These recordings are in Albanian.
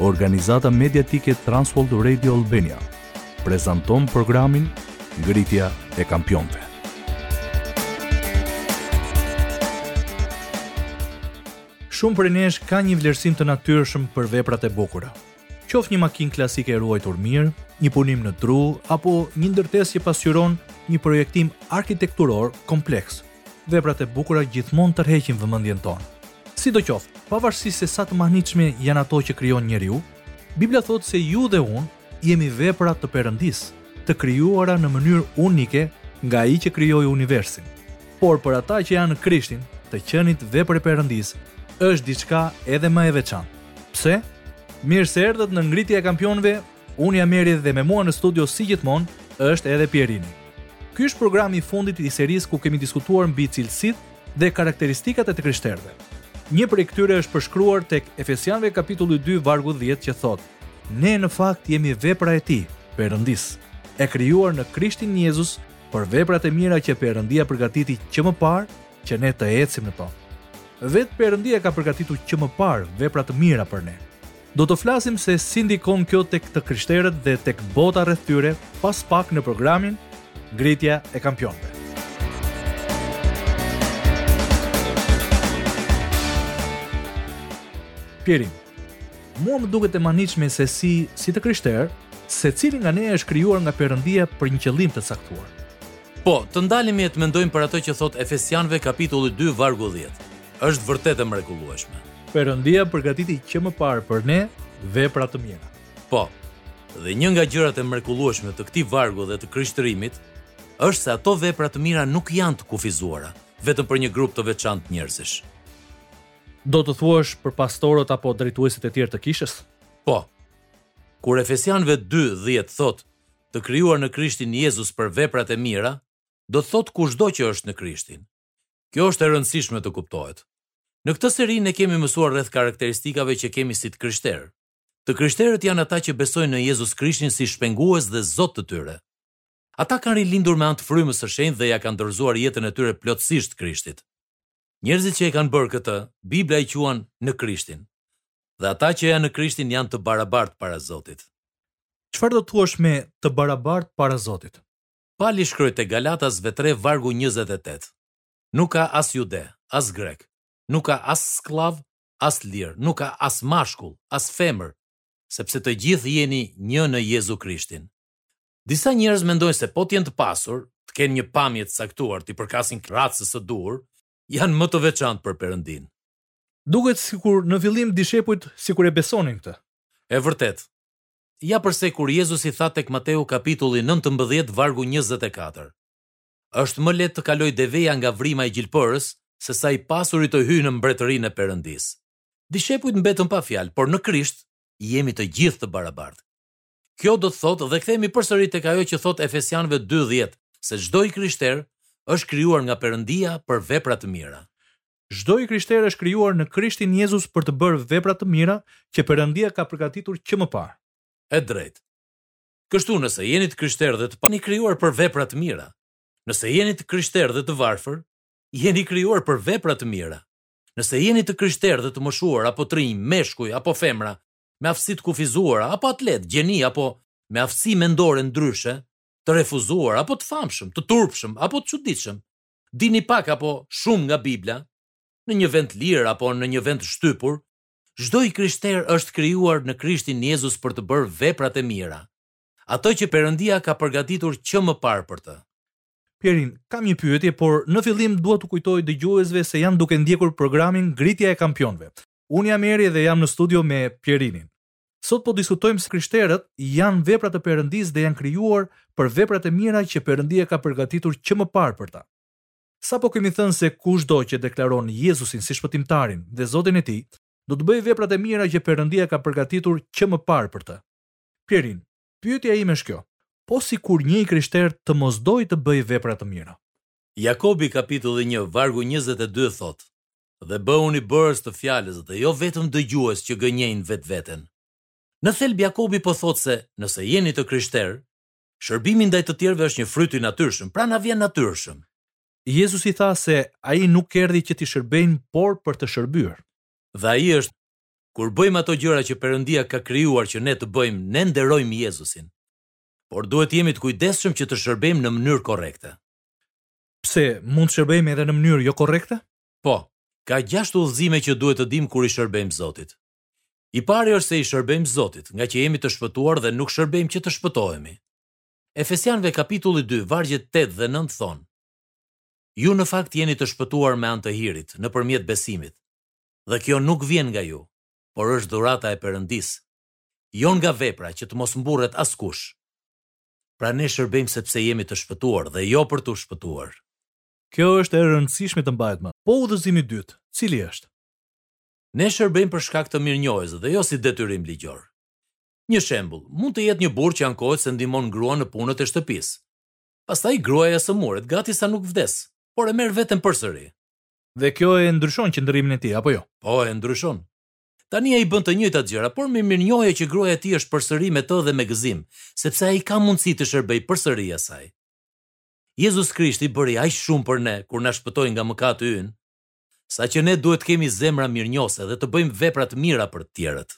Organizata mediatike Transworld Radio Albania prezanton programin Ngritja e Kampionëve. Shumë prej nesh ka një vlerësim të natyrshëm për veprat e bukura. qoftë një makinë klasike e ruajtur mirë, një punim në dru apo një ndërtesë që pasqyron një projektim arkitekturor kompleks, veprat e bukura gjithmonë tërheqin vëmendjen tonë. Sidoqoftë, pavarësisht se sa të mahnitshme janë ato që krijon njeriu, Bibla thotë se ju dhe unë jemi vepra të Perëndisë, të krijuara në mënyrë unike nga Ai që krijoi universin. Por për ata që janë në Krishtin, të qenit vepër e Perëndisë është diçka edhe më e veçantë. Pse? Mirë se erdhët në Ngritja e Kampionëve, unë jam Eri dhe me mua në studio si gjithmonë është edhe Pjerini. Ky është programi i fundit i serisë ku kemi diskutuar mbi cilësitë dhe karakteristikat e të krishterëve. Një prej këtyre është përshkruar tek Efesianëve kapitulli 2 vargu 10 që thotë: Ne në fakt jemi vepra e Tij, Perëndisë, e krijuar në Krishtin Jezus për veprat e mira që Perëndia përgatiti që më parë që ne të ecim në to. Vetë Perëndia ka përgatitur që më parë vepra të mira për ne. Do të flasim se si ndikon kjo tek të krishterët dhe tek bota rreth tyre pas pak në programin Ngritja e Kampionëve. Pjerin, Mua më duket e mahnitshme se si, si të krishterë, secili nga ne është krijuar nga Perëndia për një qëllim të caktuar. Po, të ndalemi e të mendojmë për atë që thotë Efesianëve kapitulli dy vargu dhjetë. Është vërtet e mrekullueshme. Perëndia përgatiti që më parë për ne vepra të mira. Po. Dhe një nga gjërat e mrekullueshme të këtij vargu dhe të krishterimit është se ato vepra të mira nuk janë të kufizuara vetëm për një grup të veçantë njerëzish. Do të thuash për pastorët apo drejtuesit e tjerë të kishës? Po. Kur Efesianëve 2:10 thotë, të krijuar në Krishtin Jezus për veprat e mira, do të thotë kushdo që është në Krishtin. Kjo është e rëndësishme të kuptohet. Në këtë seri ne kemi mësuar rreth karakteristikave që kemi si të krishterë. Të krishterët janë ata që besojnë në Jezus Krishtin si shpengues dhe Zot të tyre. Ata kanë rilindur me anë të frymës së shenjtë dhe ia kanë dorëzuar jetën e tyre plotësisht Krishtit. Njerëzit që e kanë bërë këtë, Bibla i quan në Krishtin. Dhe ata që janë në Krishtin janë të barabartë para Zotit. Çfarë do të thuash me të barabartë para Zotit? Pali shkroi te Galatasve tre vargu njëzet e tetë, Nuk ka as jude, as grek, nuk ka as skllav, as lir, nuk ka as mashkull, as femër, sepse të gjithë jeni një në Jezu Krishtin. Disa njerëz mendojnë se po të jenë të pasur, të kenë një pamje të caktuar, t'i përkasin racës së duhur, janë më të veçantë për Perëndinë. Duket sikur në fillim dishepujt sikur e besonin këtë. E vërtetë. Ja përse kur Jezusi tha tek Mateu kapitulli nëntëmbëdhjetë vargu njëzet e katër, Është më lehtë të kalojë deveja nga vrima e gjilpërës, sesa i pasuri të hyjë në mbretërinë e Perëndisë. Dishepujt mbetën pa fjalë, por në Krisht jemi të gjithë të barabartë. Kjo do të thotë dhe kthehemi përsëri tek ajo që thotë Efesianëve dy dhjetë, se çdo i krishterë është krijuar nga Perëndia për vepra të mira. Çdo i krishterë është krijuar në Krishtin Jezus për të bërë vepra të mira që Perëndia ka përgatitur që më parë. E drejtë. Kështu nëse jeni të krishterë dhe të pasur jeni krijuar për vepra të mira. Nëse jeni të krishterë dhe të varfër, jeni krijuar për vepra të mira. Nëse jeni të krishterë dhe të moshuar apo të rinj, meshkuj apo femra, me aftësi të kufizuara apo atletë, gjeni apo me aftësi mendore ndryshe, të refuzuar apo të famshëm, të turpshëm apo të çuditshëm, dini pak apo shumë nga Bibla, në një vend të lirë apo në një vend të shtypur, çdo i krishterë është krijuar në Krishtin Jezus për të bërë veprat e mira, ato që Perëndia ka përgatitur që më parë për të. Pjerin, kam një pyetje, por në fillim dua t'u kujtoj dëgjuesve se janë duke ndjekur programin Rritja e Kampionëve. Unë jam Eri dhe jam në studio me Pjerinin. Sot po diskutojmë se të krishterët janë vepra të Perëndisë dhe janë krijuar për veprat e mira që Perëndia ka përgatitur që më parë për ta. Sapo kemi thënë se kushdo që deklaron Jezusin si Shpëtimtarin dhe Zotin e tij, do të bëjë veprat e mira që Perëndia ka përgatitur që më parë për të. Pjerin, pyetja ime është kjo, po sikur një i krishterë të mos dojë të bëjë vepra të mira? Jakobi kapitulli një vargu njëzet e dy thotë, dhe bëhuni bërës të fjalës dhe jo vetëm dëgjues që gënjejnë vetveten. Në thelb Jakobi po thotë se nëse jeni të krishterë, shërbimi ndaj të tjerëve është një fryt i natyrshëm, pra na vjen natyrshëm. Jezusi tha se ai nuk erdhi që t'i shërbejnë por për të shërbyer. Dhe ai është Kur bëjmë ato gjëra që Perëndia ka krijuar që ne të bëjmë, ne nderojmë Jezusin. Por duhet të jemi të kujdesshëm që të shërbejmë në mënyrë korrekte. Pse, mund të shërbejmë edhe në mënyrë jo korrekte? Po, ka gjashtë udhëzime që duhet të dimë kur i shërbejmë Zotit. I pari është se i shërbejmë Zotit, ngaqë jemi të shpëtuar dhe nuk shërbejmë që të shpëtohemi. Efesianëve kapitulli 2, vargjet 8 dhe 9 thonë, Ju në fakt jeni të shpëtuar me anë të hirit, nëpërmjet besimit, dhe kjo nuk vjen nga ju, por është dhurata e Perëndisë, jo nga vepra që të mos mburret askush. Pra ne shërbejmë sepse jemi të shpëtuar dhe jo për t'u shpëtuar. Kjo është e rëndësishme të mbahet mend. Po udhëzimi i dytë, cili është? Ne shërbejmë për shkak të mirënjohjes dhe jo si detyrim ligjor. Një shembull, mund të jetë një burrë që ankohet se ndihmon gruan në punët e shtëpisë. Pastaj gruaja sëmuret gati sa nuk vdes, por e merr veten përsëri. Dhe kjo e ndryshon qëndrimin e tij, apo jo? Po, e ndryshon. Tani ai bën të njëjtat gjëra, por me mirënjohje që gruaja e tij është përsëri me të dhe me gëzim, sepse ai ka mundësi t'i shërbejë përsëri asaj. Jezus Krishti bëri aq shumë për ne kur na shpëtoi nga mëkati ynë, sa që ne duhet të kemi zemra mirënjohëse dhe të bëjmë vepra të mira për të tjerët.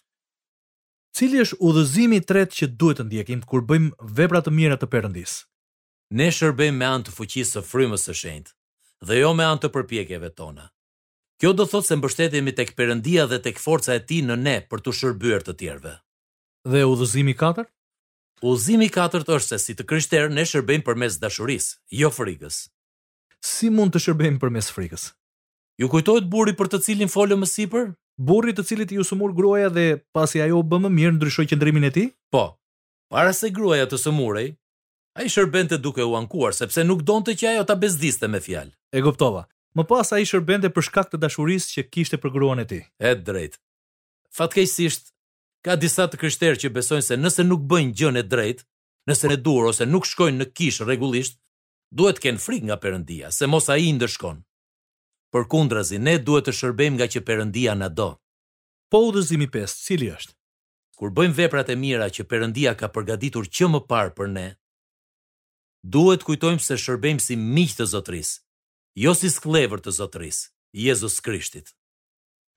Cili është udhëzimi i tretë që duhet të ndjekim kur bëjmë vepra të mira të Perëndisë? Ne shërbejmë me anë të fuqisë së Frymës së Shenjtë, dhe jo me anë të përpjekjeve tona. Kjo do thotë se mbështetemi tek Perëndia dhe tek forca e Tij në ne për t'u shërbyer të tjerëve. Dhe udhëzimi i katërt? Udhëzimi i katërt është se si të krishterë ne shërbejmë përmes dashurisë, jo frikës. Si mund të shërbejmë përmes frikës? Ju kujtohet burri për të cilin folëm më sipër? Burri të cilit iu sëmur gruaja dhe pasi ajo u bë më mirë ndryshoi qëndrimin e tij? Po. Para se gruaja të sëmurej, Ai shërbente duke u ankuar, sepse nuk donte që ajo ta bezdiste me fjalë. E kuptova. Më pas ai shërbente për shkak të dashurisë që kishte për gruan e tij. E drejtë. Fatkeqësisht, ka disa të krishterë që besojnë se nëse nuk bëjnë gjënë e drejtë, nëse në dur ose nuk shkojnë në kishë rregullisht, duhet të kenë frikë nga Perëndia, se mos ai i ndëshkon. Përkundrazi, ne duhet të shërbejmë nga që Perëndia na do. Po udhëzimi i pestë, cili është? Kur bëjmë veprat e mira që Perëndia ka përgatitur që më parë për ne, duhet të kujtojmë se shërbejmë si miq të Zotërisë, jo si skllevër të Zotërisë, Jezus Krishtit.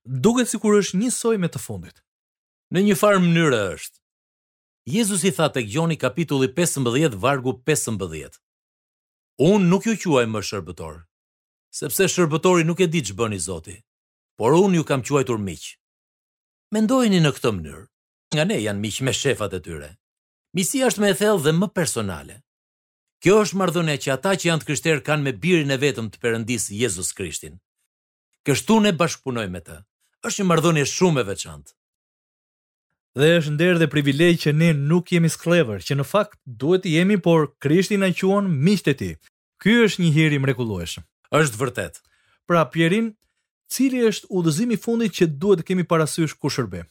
Duket sikur është njësoj me të fundit. Në një farë mënyre është. Jezusi tha tek Gjoni kapitulli pesëmbëdhjetë vargu pesëmbëdhjetë, Unë nuk ju quaj më shërbëtorë, sepse shërbëtori nuk e di ç'bën i zoti, por unë ju kam quajtur miq. Mendojeni në këtë mënyrë. Nga ne janë miq me shefat e tyre. Miqësia është më e thellë dhe më personale. Kjo është marrëdhënia që ata që janë të krishterë kanë me birin e vetëm të Perëndisë Jezus Krishtin. Kështu ne bashkëpunojmë me të. Është një marrëdhënie shumë e veçantë. Dhe është nder dhe privilegj që ne nuk jemi skllevër, që në fakt duhet të jemi, por Krishti na quan miqtë e tij. Ky është një hir i mrekullueshëm. Është vërtet. Pra, Pjerin, cili është udhëzimi i fundit që duhet të kemi parasysh kur shërbejmë?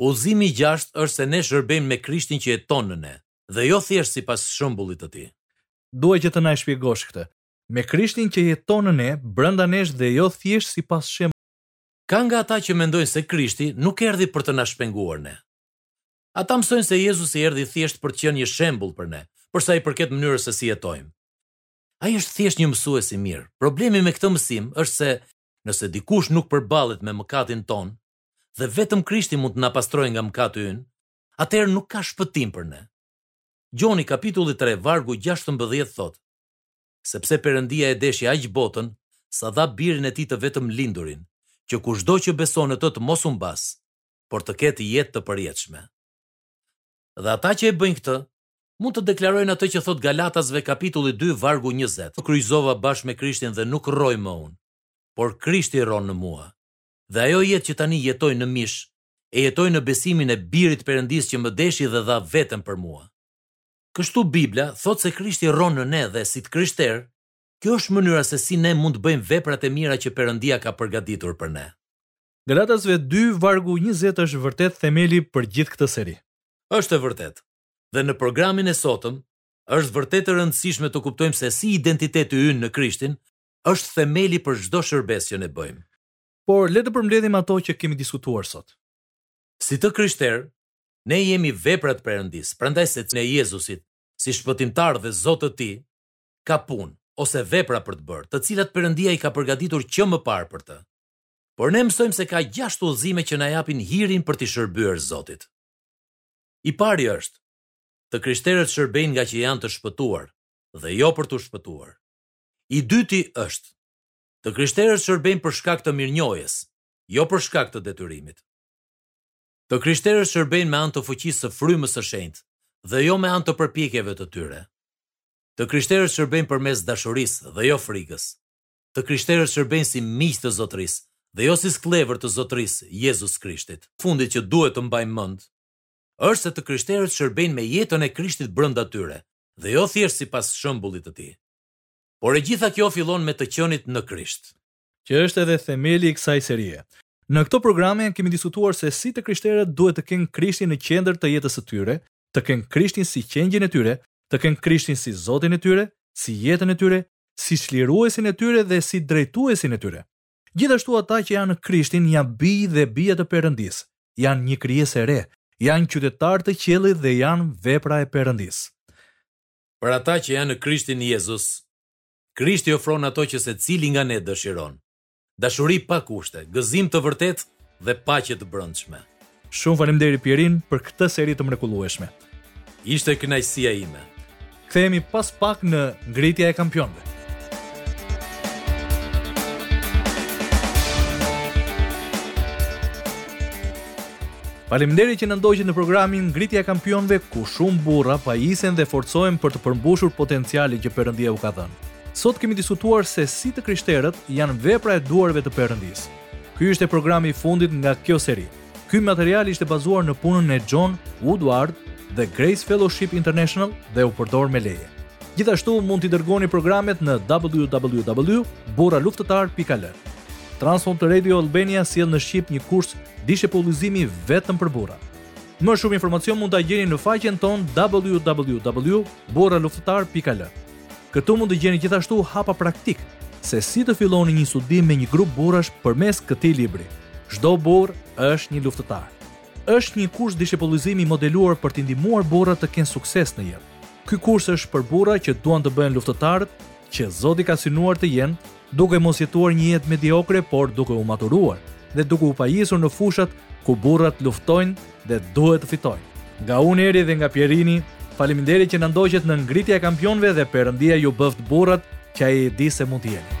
Udhëzimi i gjashtë është se ne shërbejmë me Krishtin që jeton në ne, dhe jo thjesht sipas shembullit të tij. Duhet që të na e shpjegosh këtë. Me Krishtin që jeton në ne, brenda nesh dhe jo thjesht sipas shembullit. Ka nga ata që mendojnë se Krishti nuk erdhi për të na shpenguar ne. Ata mësojnë se Jezusi erdhi thjesht për të qenë një shembull për ne, për sa i përket mënyrës se si jetojmë. Ai është thjesht një mësues i mirë. Problemi me këtë mësim është se nëse dikush nuk përballet me mëkatin tonë dhe vetëm Krishti mund të na pastrojë nga mëkati ynë, atëherë nuk ka shpëtim për ne. Gjoni kapitulli 3 vargu 16 thotë: Sepse Perëndia e deshi aq botën sa dha birin e tij të vetëmlindurin, që kushdo që beson në të të mos humbasë, por të ketë jetë të përjetshme. Dhe ata që e bëjnë këtë, mund të deklarojnë atë që thotë Galatasve kapitulli dy vargu njëzet, Kryqëzova bashkë me Krishtin dhe nuk rroj më unë, por Krishti rron në mua. Dhe ajo jetë që tani jetoj në mish, e jetoj në besimin e Birit të Perëndisë që më deshi dhe dha veten për mua. Kështu Bibla thotë se Krishti rron në ne dhe si të krishterë, kjo është mënyra se si ne mund të bëjmë veprat e mira që Perëndia ka përgatitur për ne. Galatasve dy vargu njëzet është vërtet themeli për gjithë këtë seri. Është e vërtetë. Dhe në programin e sotëm është vërtet e rëndësishme të kuptojmë se si identiteti ynë në Krishtin është themeli për çdo shërbesë që ne bëjmë. Por le të përmbledhim ato që kemi diskutuar sot. Si të krishterë, ne jemi vepra të Perëndisë, prandaj se ne Jezusit, si shpëtimtar dhe Zot të tij, ka punë ose vepra për të bërë, të cilat Perëndia i ka përgatitur që më parë për të. Por ne mësojmë se ka gjashtë udhëzime që na japin hirin për t'i shërbyer Zotit. I pari është, të krishterët shërbejnë ngaqë janë të shpëtuar dhe jo për t'u shpëtuar. I dyti është, të krishterët shërbejnë për shkak të mirënjohjes, jo për shkak të detyrimit. Të krishterët shërbejnë me anë të fuqisë së frymës së shenjtë dhe jo me anë të përpjekjeve të tyre. Të krishterët shërbejnë përmes dashurisë dhe jo frikës. Të krishterët shërbejnë si miq të Zotërisë, dhe jo si skllevër të Zotërisë, Jezus Krishtit. Fundit që duhet të mbajmë mend është se të krishterët shërbejnë me jetën e Krishtit brenda tyre, dhe jo thjesht sipas shembullit të Tij. Por e gjitha kjo fillon me të qenit në Krisht. Që është edhe themeli i kësaj serie. Në këto programe kemi diskutuar se si të krishterët duhet të kenë Krishtin në qendër të jetës së tyre, të kenë Krishtin si qengjin e tyre, të kenë Krishtin si Zotin e tyre, si jetën e tyre, si çliruesin e tyre dhe si drejtuesin e tyre. Gjithashtu ata që janë në Krishtin janë bij dhe bija të Perëndisë, janë një krijesë e re, janë qytetarë të qiellit dhe janë vepra e Perëndisë. Për ata që janë në Krishtin Jezus, Krishti ofron ato që secili nga ne dëshiron. Dashuri pa kushte, gëzim të vërtetë dhe paqe të brendshme. Shumë faleminderit Pjerin për këtë seri të mrekullueshme. Ishte kënaqësia ime. Kthehemi pas pak në ngritja e kampionëve. Faleminderit që na ndoqët në programin Ngritja e Kampionëve ku shumë burra pajisen dhe forcohen për të përmbushur potencialin që Perëndia u ka dhënë. Sot kemi diskutuar se si të krishterët janë vepra e duarve të Perëndisë. Ky ishte programi i fundit nga kjo seri. Ky material ishte bazuar në punën e John Woodward dhe Grace Fellowship International dhe u përdor me leje. Gjithashtu mund t'i dëgjoni programet në www.burraluftëtar.al. Trans World Radio Albania sjell në shqip një kurs dishepullizimi vetëm për burra. Më shumë informacion mund ta gjeni në faqen tonë www.burraluftëtar.al. Këtu mund të gjeni gjithashtu hapa praktikë se si të filloni një studim me një grup burrash përmes këtij libri. Çdo burrë është një luftëtar. Është një kurs dishepullizimi i modeluar për t'i ndihmuar burrat të kenë sukses në jetë. Ky kurs është për burra që duan të bëhen luftëtarët që Zoti ka synuar të jenë duke mos jetuar një jetë mediokre por duke u maturuar dhe duke u pajisur në fushat ku burrat luftojnë dhe duhet të fitojnë. Nga unë Eri dhe nga Pjerini, faleminderit që na ndoqët në ngritja e kampionëve dhe Perëndia ju bëftë burrat që ai e di se mund të jeni.